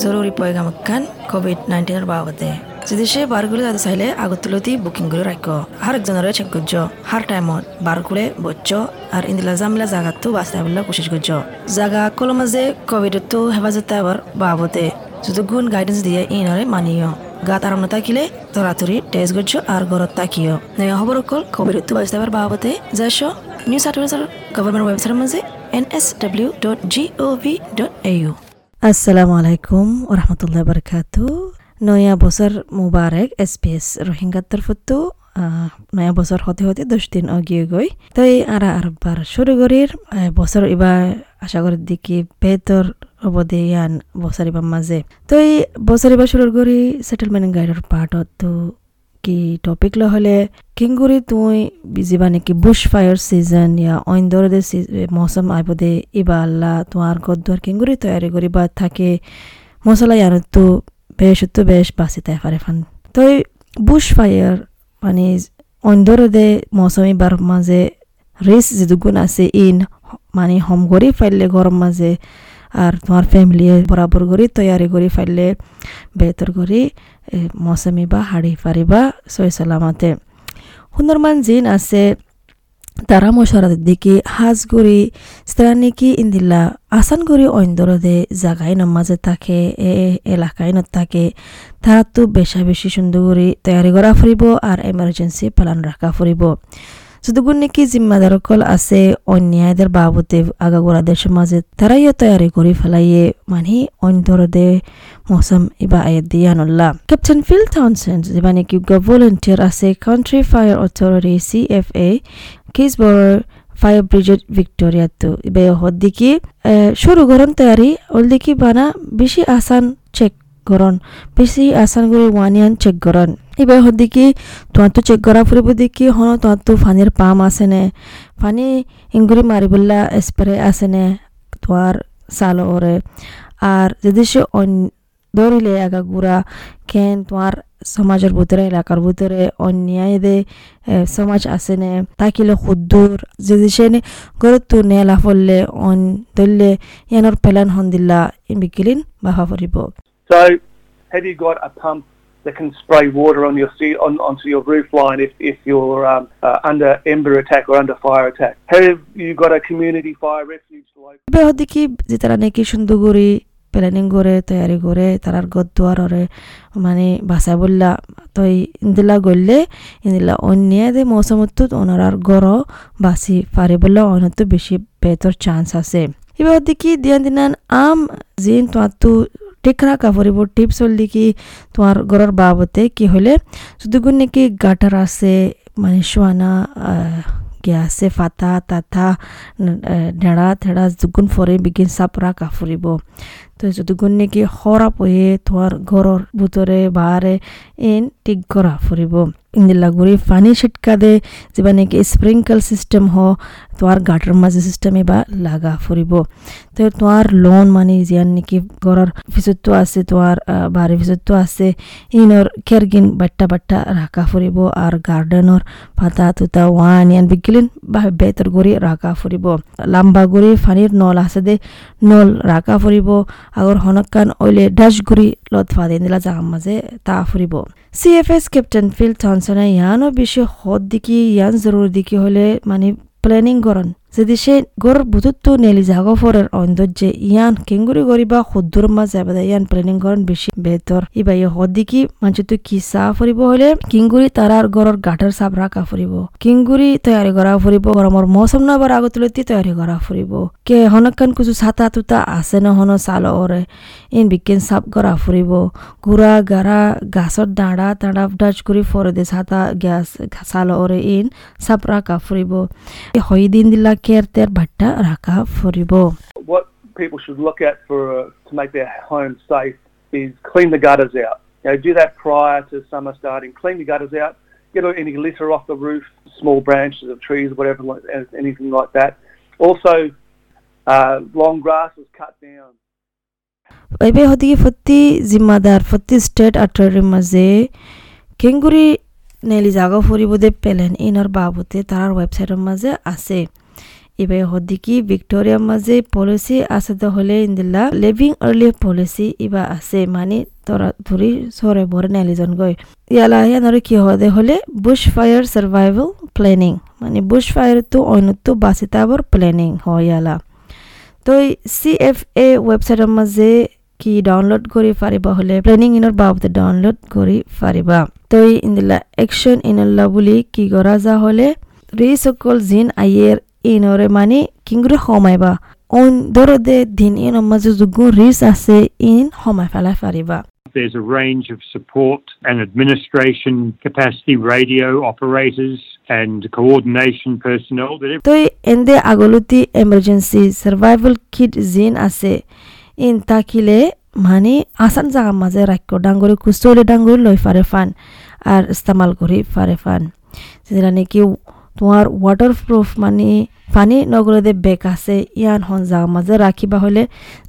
জরুরি পয়গামকান কোভিড নাইন্টিনের বাবদে যদি সে বারগুলো যাতে চাইলে আগতলতি বুকিং করে রাখ হার একজনের চেক করছ হার টাইমত বারগুলে বচ্চ আর ইন্দিলা জামিলা জাগাতো বাঁচতে বলে কোশিশ করছ জাগা কল মাঝে কোভিডতো হেফাজতে আবার বাবদে যদি গুণ গাইডেন্স দিয়ে ইনরে মানিও গাত আরাম থাকিলে তরাতরি টেস্ট করছ আর ঘরত তাকিও নয়া খবর কল কোভিডতো বাঁচতে আবার বাবদে যাইছ নিউ সাউথ ওয়েলসের গভর্নমেন্ট ওয়েবসাইটের মাঝে nsw.gov.au আসসালামু আলাইকুম ওরহমতুল্লাহ বরকাতু। নয়া বছর মুবারক এস পি এস রোহিঙ্গার তরফতো নয়া বছর হতে হতে দশ দিন অগিয়ে গই। তাই আর আরবার শুরু করির বছর এবার আশা করি দেখি বেতর অবদে ইয়ান বছর এবার মাঝে। তো এই বছর এবার শুরু করি সেটেলমেন্ট গাইডের পার্টত তো কি টপিক ল হলে কিংগুৰি তুই বিজিবা নেকি বুশ ফায়ার সিজন ইয়া অইন দে মৌসুম আইবদে ইবা আল্লাহ তোমার গদ্দর কিংগুৰি তৈয়ারি করিবা থাকে মশলা ইয়ানতো বেশ, তো বেশ তাই ফারে ফান। তই বুশ ফায়ার মানে অইন দে মৌসুম ইবার মাঝে রিস যেদুগুণ আছে ইন মানে হম করি ফাইলে গরম মাঝে আর তোমার ফ্যামিলি বরাবর করি, তৈয়ারি কৰি ফাইলে বেহতর কৰি মৌসুমি বা হাড়ি ফারিবা সই সালামাতে। সুন্দরমান জিন আছে, তারা মশারাত দিকে হাজগুড়ি স্ত্রানিকি ইন্দিল্লা আসান করে অন্দরদে জাগাই নমাজে থাকে, এ এলাকায় ন থাকে। তারা তো বেশা বেশি সুন্দর করে, তৈয়ারি করা ফুরিব আর এমার্জেন্সি প্লান রাখা ফুরিব। যতগুণ নাকি জিম্মাদারকল আছে, অন্যায়দের বাবদে আগাগোড়াদের সমাজে তারাইও তৈয়ারি করে ফেলাইয়ে মানে অন্তরদে মৌসুম ইবা আয়াত দিয়ানুল্লাহ ক্যাপ্টেন ফিল থাউনসেন্ড যেবা নাকি ভলেন্টিয়ার আছে Country Fire Authority C F A কিসবর fire brigade ভিক্টোরিয়াতো ইবে হদ্দিকি শুরু গরম তৈয়ারি অলদিকি বানা বেশি আসান চেক গরন বেশি আসান করে ওয়ানিয়ান চেক গরন এবার হদ্দিকি তোমার তো চেক করা ফুরিব দেখি হন তোমার তো ফানির পাম আছে নে পানি ইঙ্গুরি মারিবুল্লা স্প্রে আছে নে তোমার সালো ওরে আর যদি সে দৌড়িলে আগা গুড়া কেন তোমার সমাজের ভিতরে এলাকার ভিতরে অন্যায় দে সমাজ আছে নে তাকিলে খুদ্দুর যদি সে গরত নেলা ফললে, অন দললে ইয়ানোর পেলান হন দিল্লা বিকিলিন বাহা ফুরিব So, have you got a pump that can spray water on your on, onto your roof line if, if you're um, uh, under ember attack or under fire attack? Have you got a community fire refuge local? বে হদিকি যে তারা নাকি সুন্দর করে planning করে তৈয়ারি করে তারার গদ্দুয়ারে মানে বাসা বললা তো ইন্দিলা গললে ইন্দিলা অন্যায় মৌসুমত ওনার গড় বাসি পারে বললে অনত বেশি বেতর চান্স আছে এবার দেখি দিয়ান দিনান আম জিন তো টেকরা কাপড়িব টিপস হল কি তোমার ঘরের বাবতে কি হলে যতগুণ নাকি গাটার আছে মানে শোয়ানা আছে ফাতা তাথা ডেড়া থেড়া দুগুণ ফরে বিগিন সাপরা কাফুরিব তো যতগুণ নাকি খরাপ হয়ে তোমার ঘরের ভিতরে বাহারে এন ঠিক করা ফুরিব ইন্দিলা গুড়ি পানি ছিটকা দে, যেবা নাকি স্প্রিংকল সিস্টেম হ তোমার গাটার মাঝে সিস্টেম এবার লাগা ফুরিব তো তোমার লোন মানে জিয়ান নাকি ঘরের পিছতো আছে তোমার বাড়ির পিছতো আছে ইনর কেরগিন বাট্টা বাট্টা রাখা ফুরিব আর গার্ডেনর পাতা তুতা ওয়ান ইয়ান বিগিলিন বা বেতর গড়ি রাখা ফুরিব লাম্বা গড়ি পানির নল আছে দে, নল রাখা ফুরিব আগর হনকান অইলে লতফা লত ফাদে দিলা জাগাম মাঝে তা ফুরিব C F S captain Phil থনসনে ইয়ানো বেশি হদ দিকি, ইয়ান জরুরি দিকি হলে মানে প্ল্যানিং করন যদি সে গর বুতুত্ব নেলি জাগো ফরের অন্দর্যে ইয়ান কেঙ্গুরি গরিবা খুদ্দুর মাঝ যাবে ইয়ান প্ল্যানিং করন বেশি বেতর ইবা ইয়ে হদিকি মানুষ তো কি চা ফুরিব হলে কিঙ্গুরি তারার গরর গাটার সাপ রাখা ফুরিব কিঙ্গুরি তৈয়ারি করা ফুরিব গরমর মৌসুম না আবার আগত লতি তৈয়ারি করা ফুরিব কে হনকান কিছু ছাতা তুতা আছে ন হন চাল ওরে ইন বিকেন সাপ করা ফুরিব গুড়া গাড়া গাছর ডাঁড়া তাঁড়া ডাচ করে ফরে ছাতা গ্যাস চাল ওরে ইন সাপ রাখা ফুরিব হই দিন দিলা কেয়ারতের ভাট্টা রাখা ফুরিব What people should look at for uh, to make their home safe is clean the gutters out. You know, do that prior to summer starting. Clean the gutters out. Get any litter off the roof, small branches of trees, whatever, anything like that. Also, uh, long grass is cut down. এবে হদিকে ফতি জিম্মাদার ফতি state আটরের মাঝে কেঙ্গুরি নেলি জাগা ফুরিব দে পেলেন ইনর বাবতে তার ওয়েবসাইটের মাঝে আছে ইবে হদিকি ভিক্টোরিয়ার মাঝে পলিসি আছে তো হলে ইন্দিল্লা লিভিং আর্লি পলিসি ইবা আছে মানে তোরা ধরি সরে বরে নেলিজন গই ইয়ালা ইয়ানরে কি হদে হলে বুশ ফায়ার সার্ভাইভাল প্ল্যানিং মানে বুশ ফায়ার তো অন্যত বাসিতাবর প্ল্যানিং হয় ইয়ালা। তো চি এফ এ ৱেবছাইটৰ মাজে কি ডাউনলোড কৰি পাৰিবা হ'লে প্লেনিং ইনৰ বাবদে ডাউনলোড কৰি পাৰিবা। তই ইন্দিলা একশ্যন ইনল্লা বুলি কি কৰা যা হ'লে ৰিসকল জিন আইয়েৰ ইনৰে মানে কিংগুৰে সোমাইবা অন দৰদে দিন ইনৰ মাজে যোগো ৰিচ আছে ইন সোমাই পেলাই পাৰিবা There's a range of support and administration capacity radio operators and coordination personnel তই এন্দে আগলতি এমার্জেন্সি সার্ভাইভাল কিট জিন আছে ইন তাকিলে মানে আসান জাগার মাঝে রাখ্য ডাঙ্গরি কুস্তলে ডাঙ্গরি লই ফারে ফান আর ইস্তেমাল করি ফারে ফান যেটা নাকি তোমার ওয়াটার প্রুফ মানে পানী নগরদে বেগ আছে, ইয়ান হন জাগার মাঝে রাখিবা হলে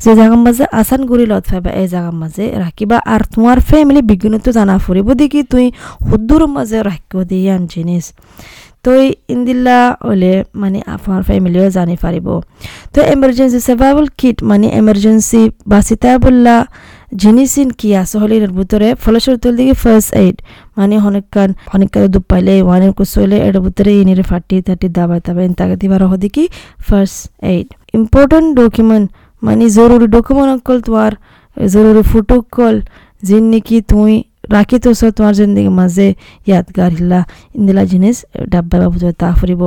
যে জাগার মাঝে আসান গুড়ি লত ফাইবা এই জাগার মাঝে রাখিবা আর তোমার ফ্যামিলি বিজ্ঞানত জানা ফুরিব দেখি তুই সুদূর মাঝে রাখিব দি ইয়ান জিনিস তই ইন্দিল্লা হলে মানে আপনার ফ্যামিলিও জানি পারিব তো এমার্জেন্সি সার্ভাইভাল কিট মানে এমার্জেন্সি বাসিতা বললা জিনিসিন কি আছে? হলে এর ভিতরে তুল দিকে ফার্স্ট এইড মানে অনেকক্ষণ অনেকক্ষণ দুপ পাইলে ওয়ানের কুসলে এর ভিতরে ইনিরে ফাটি তাটি দাবাই তাবাই তাকে দিবার হদি কি? ফার্স্ট এইড ইম্পর্টেন্ট ডকুমেন্ট মানে জরুরি ডকুমেন্ট অকল তোমার, জরুরি ফটো কল যিন নেকি তুই রাখি তো তোমার জিন্দগির মাঝে ইয়াদগার হিলা ইন্দিলা জিনিস ডাব্বা বাবু তা ফুরিব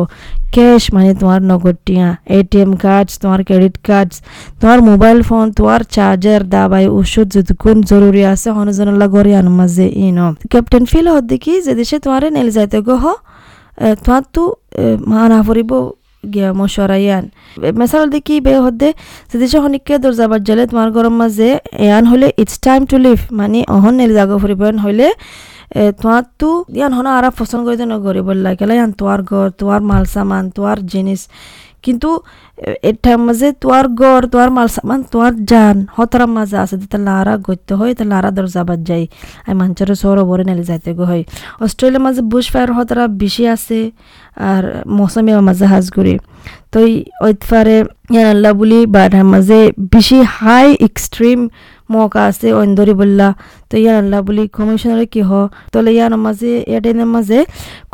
ক্যাশ মানে তোমার নগদ টিয়া এটিএম কার্ডস তোমার ক্রেডিট কার্ডস তোমার মোবাইল ফোন তোমার চার্জার দাবাই ওষুধ যতক্ষণ জরুরি আছে হনজনল্লা গড়ে আন মাঝে ইন ক্যাপ্টেন ফিল হদ দেখি যে দেশে তোমার নেল যাইতে গহ তোমার তো মানা ফুরিব গিয়া মশরাইয়ান। মেসাল দেখি বে হদে সেদিছে হনিকে দর যাবার জলে তোমার গরম মাঝে এয়ান হলে ইটস টাইম টু লিভ মানে অহন নেল জাগা ফুরিবেন হইলে তোমার তো ইয়ান হন আরা পছন্দ করে নগরিব লাগে। ইয়ান তোমার ঘর, তোমার মাল সামান, তোমার জিনিস কিন্তু এটা মাঝে তোয়ার গড়, তোয়ার মাল সামান, তোয়ার জান, হতরা মাজা আছে যেটা লারা গত্য হয় তা লারা দরজা বাদ যাই আর মানুষের সৌর বরে নেলে যাইতে গো হয়। অস্ট্রেলিয়ার মাঝে বুশ ফায়ার হতরা বেশি আছে, আর মৌসুমি মাঝে হাজগুড়ি তো ওইতফারে ইয়ানাল্লা বুলি বা মাঝে বেশি হাই এক্সট্রিম মৌকা আছে অন্দরি বললা, তো ইয়ানাল্লা বুলি, কমিশনারে কি হ? তলে ইয়ানোর মাঝে এয়ারটেনের মাঝে,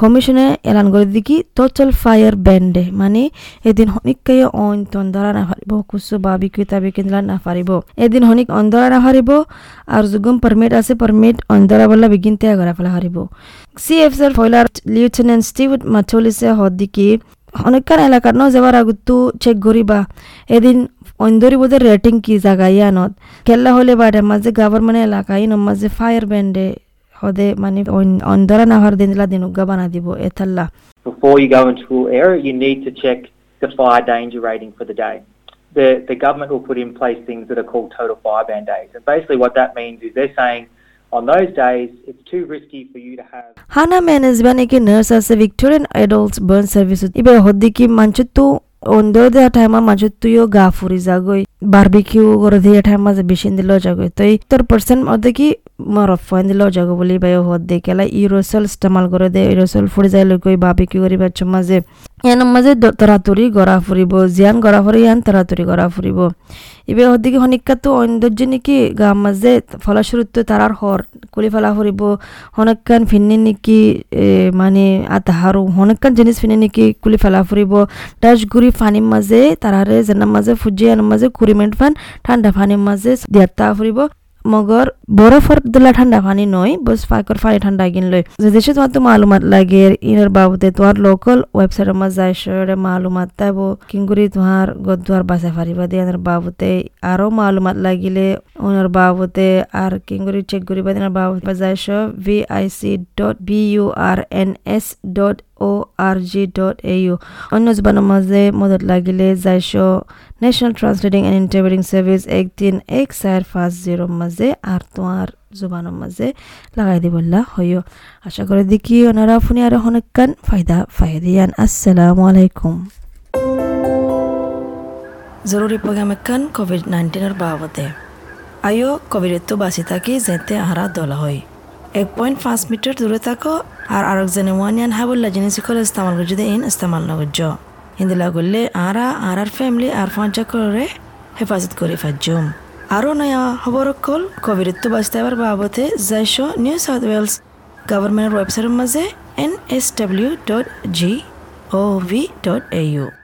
কমিশনে এলান করে দিকি টোটাল ফায়ার ব্যান্ডে মানে এদিন হনিকাই অন তন্দরা না পারিব, কুসু বাবি কুইতা বিকিনলা না পারিব। এদিন হনিক অন্দরা না পারিব, আর যুগম পারমিট আছে পারমিট অন্দরা বললা বিগিন ত্যাগ করা ফেলা পারিব। সি এফ এর ফয়লার লিউটেন্যান্ট স্টিভ মাথলিসে হদ্দিকি অনেকখান এলাকার ন যাবার আগতো চেক করিবা, এদিন অন্দরি বোধে রেটিং কি জায়গা ইয়ানত খেলা হলে বাড়ে মাঝে গভর্নমেন্ট এলাকা ইন মাঝে ফায়ার ব্যান্ডে হদে মানে অন্দরা নাহার দিন দিলা দিনুগা বানা দিব এথাল্লা Before you go into an area, you need to check the fire danger rating for the day. The, the government will put in place things that are called total fire band days. And basically what that means is they're saying on those days, it's too risky for you to have হানা management কি nurse আছে Victorian এডাল্টস burn service ইবে হদ্দিকি মাঞ্চুতু অন্দর দেওয়া ঠাইমা মাঝে তুইও গা ফুরি যাগই barbecue করে দিয়ে ঠাইমা যে বেশি দিল যাগৈ তই তোর পার্সেন্ট মধ্যে কি মরফ ফাইন দিল যাগো বলি বাই হদ দে। কেলা ইরোসল ইস্তেমাল করে দে ইরোসল ফুরি যাই লই বারবিকিউ করি বাচ্চা মাঝে ইয়ান মাঝে তরাতরি গড়া ফুরিব জিয়ান গড়া ফুরি ইয়ান তরাতরি গড়া ফুরিব ইবে হদিকে হনিকাতো অন্দর্য নেকি গা মাঝে ফলস্বরূপ তারার হর কুলি ফেলা ফুরিব হনকান ফিন্নি নেকি মানে আতাহারু হনকান জিনিস ফিনি নেকি, কুলি ফেলা ফুরিব ডাস গুড়ি ফানির মাঝে তারারে জেনার মাঝে ফুজিয়ানোর মাঝে কুড়ি মিনিট ফান ঠান্ডা ফানির মাঝে দিয়াত্তা ফুরিব মগর বরফর দিলা ঠান্ডা পানি নয়, বস ফাঁকর পানি ঠান্ডা কিন লই। যে দেশে তোমার তো মালুমাত লাগে, ইনার বাবদে তোমার লোকাল ওয়েবসাইটের মাঝে যাই সরে মালুমাত তাইব। কিংগুরি তোমার গদুয়ার বাসা ফারিবা দিয়ে এনার বাবুতে আরও মালুমাত লাগিলে, ওনার বাবুতে আর কিংগুরি চেক করিবা দিনার বাবুতে যাই V I C dot B U R N S dot O R G dot U অন্য জবানের মাঝে মদত লাগিলে যাইশ National Translating and Interpreting Service এক তিন এক চার পাঁচ জিরোর মাঝে আর তোমার জুবানের মাঝে লাগাই দিবল্লা হইও আশা করে দেখি ফোনে আরও অনেকক্ষণ ফায়দা ফায়দিয়ান আসসালামু আলাইকুম। জরুরি প্রোগ্রাম এখান কোভিড নাইন্টিনের বাবদে আয়ো কোভিডের তো বাঁচি থাকি যেতে আহারা দলা হয়। এক পয়েন্ট পাঁচ মিটার দূরে থাকো আর আরেকজনে ওয়ান ইয়ান হাবুল্লা জিনিস সকল ইস্তেমাল করছে in ইস্তেমাল নগর্য ইন্দিলা গল্লে Ara R R family আর ফাঞ্চা করে হেফাজত করে, ফাজ্জুম। আরও নয়া খবর কল কোভিডের বাস্তাবার বাবদে যাইশ নিউ সাউথ ওয়েলস গভর্নমেন্টের ওয়েবসাইটের মাঝে N S W dot G O V dot A U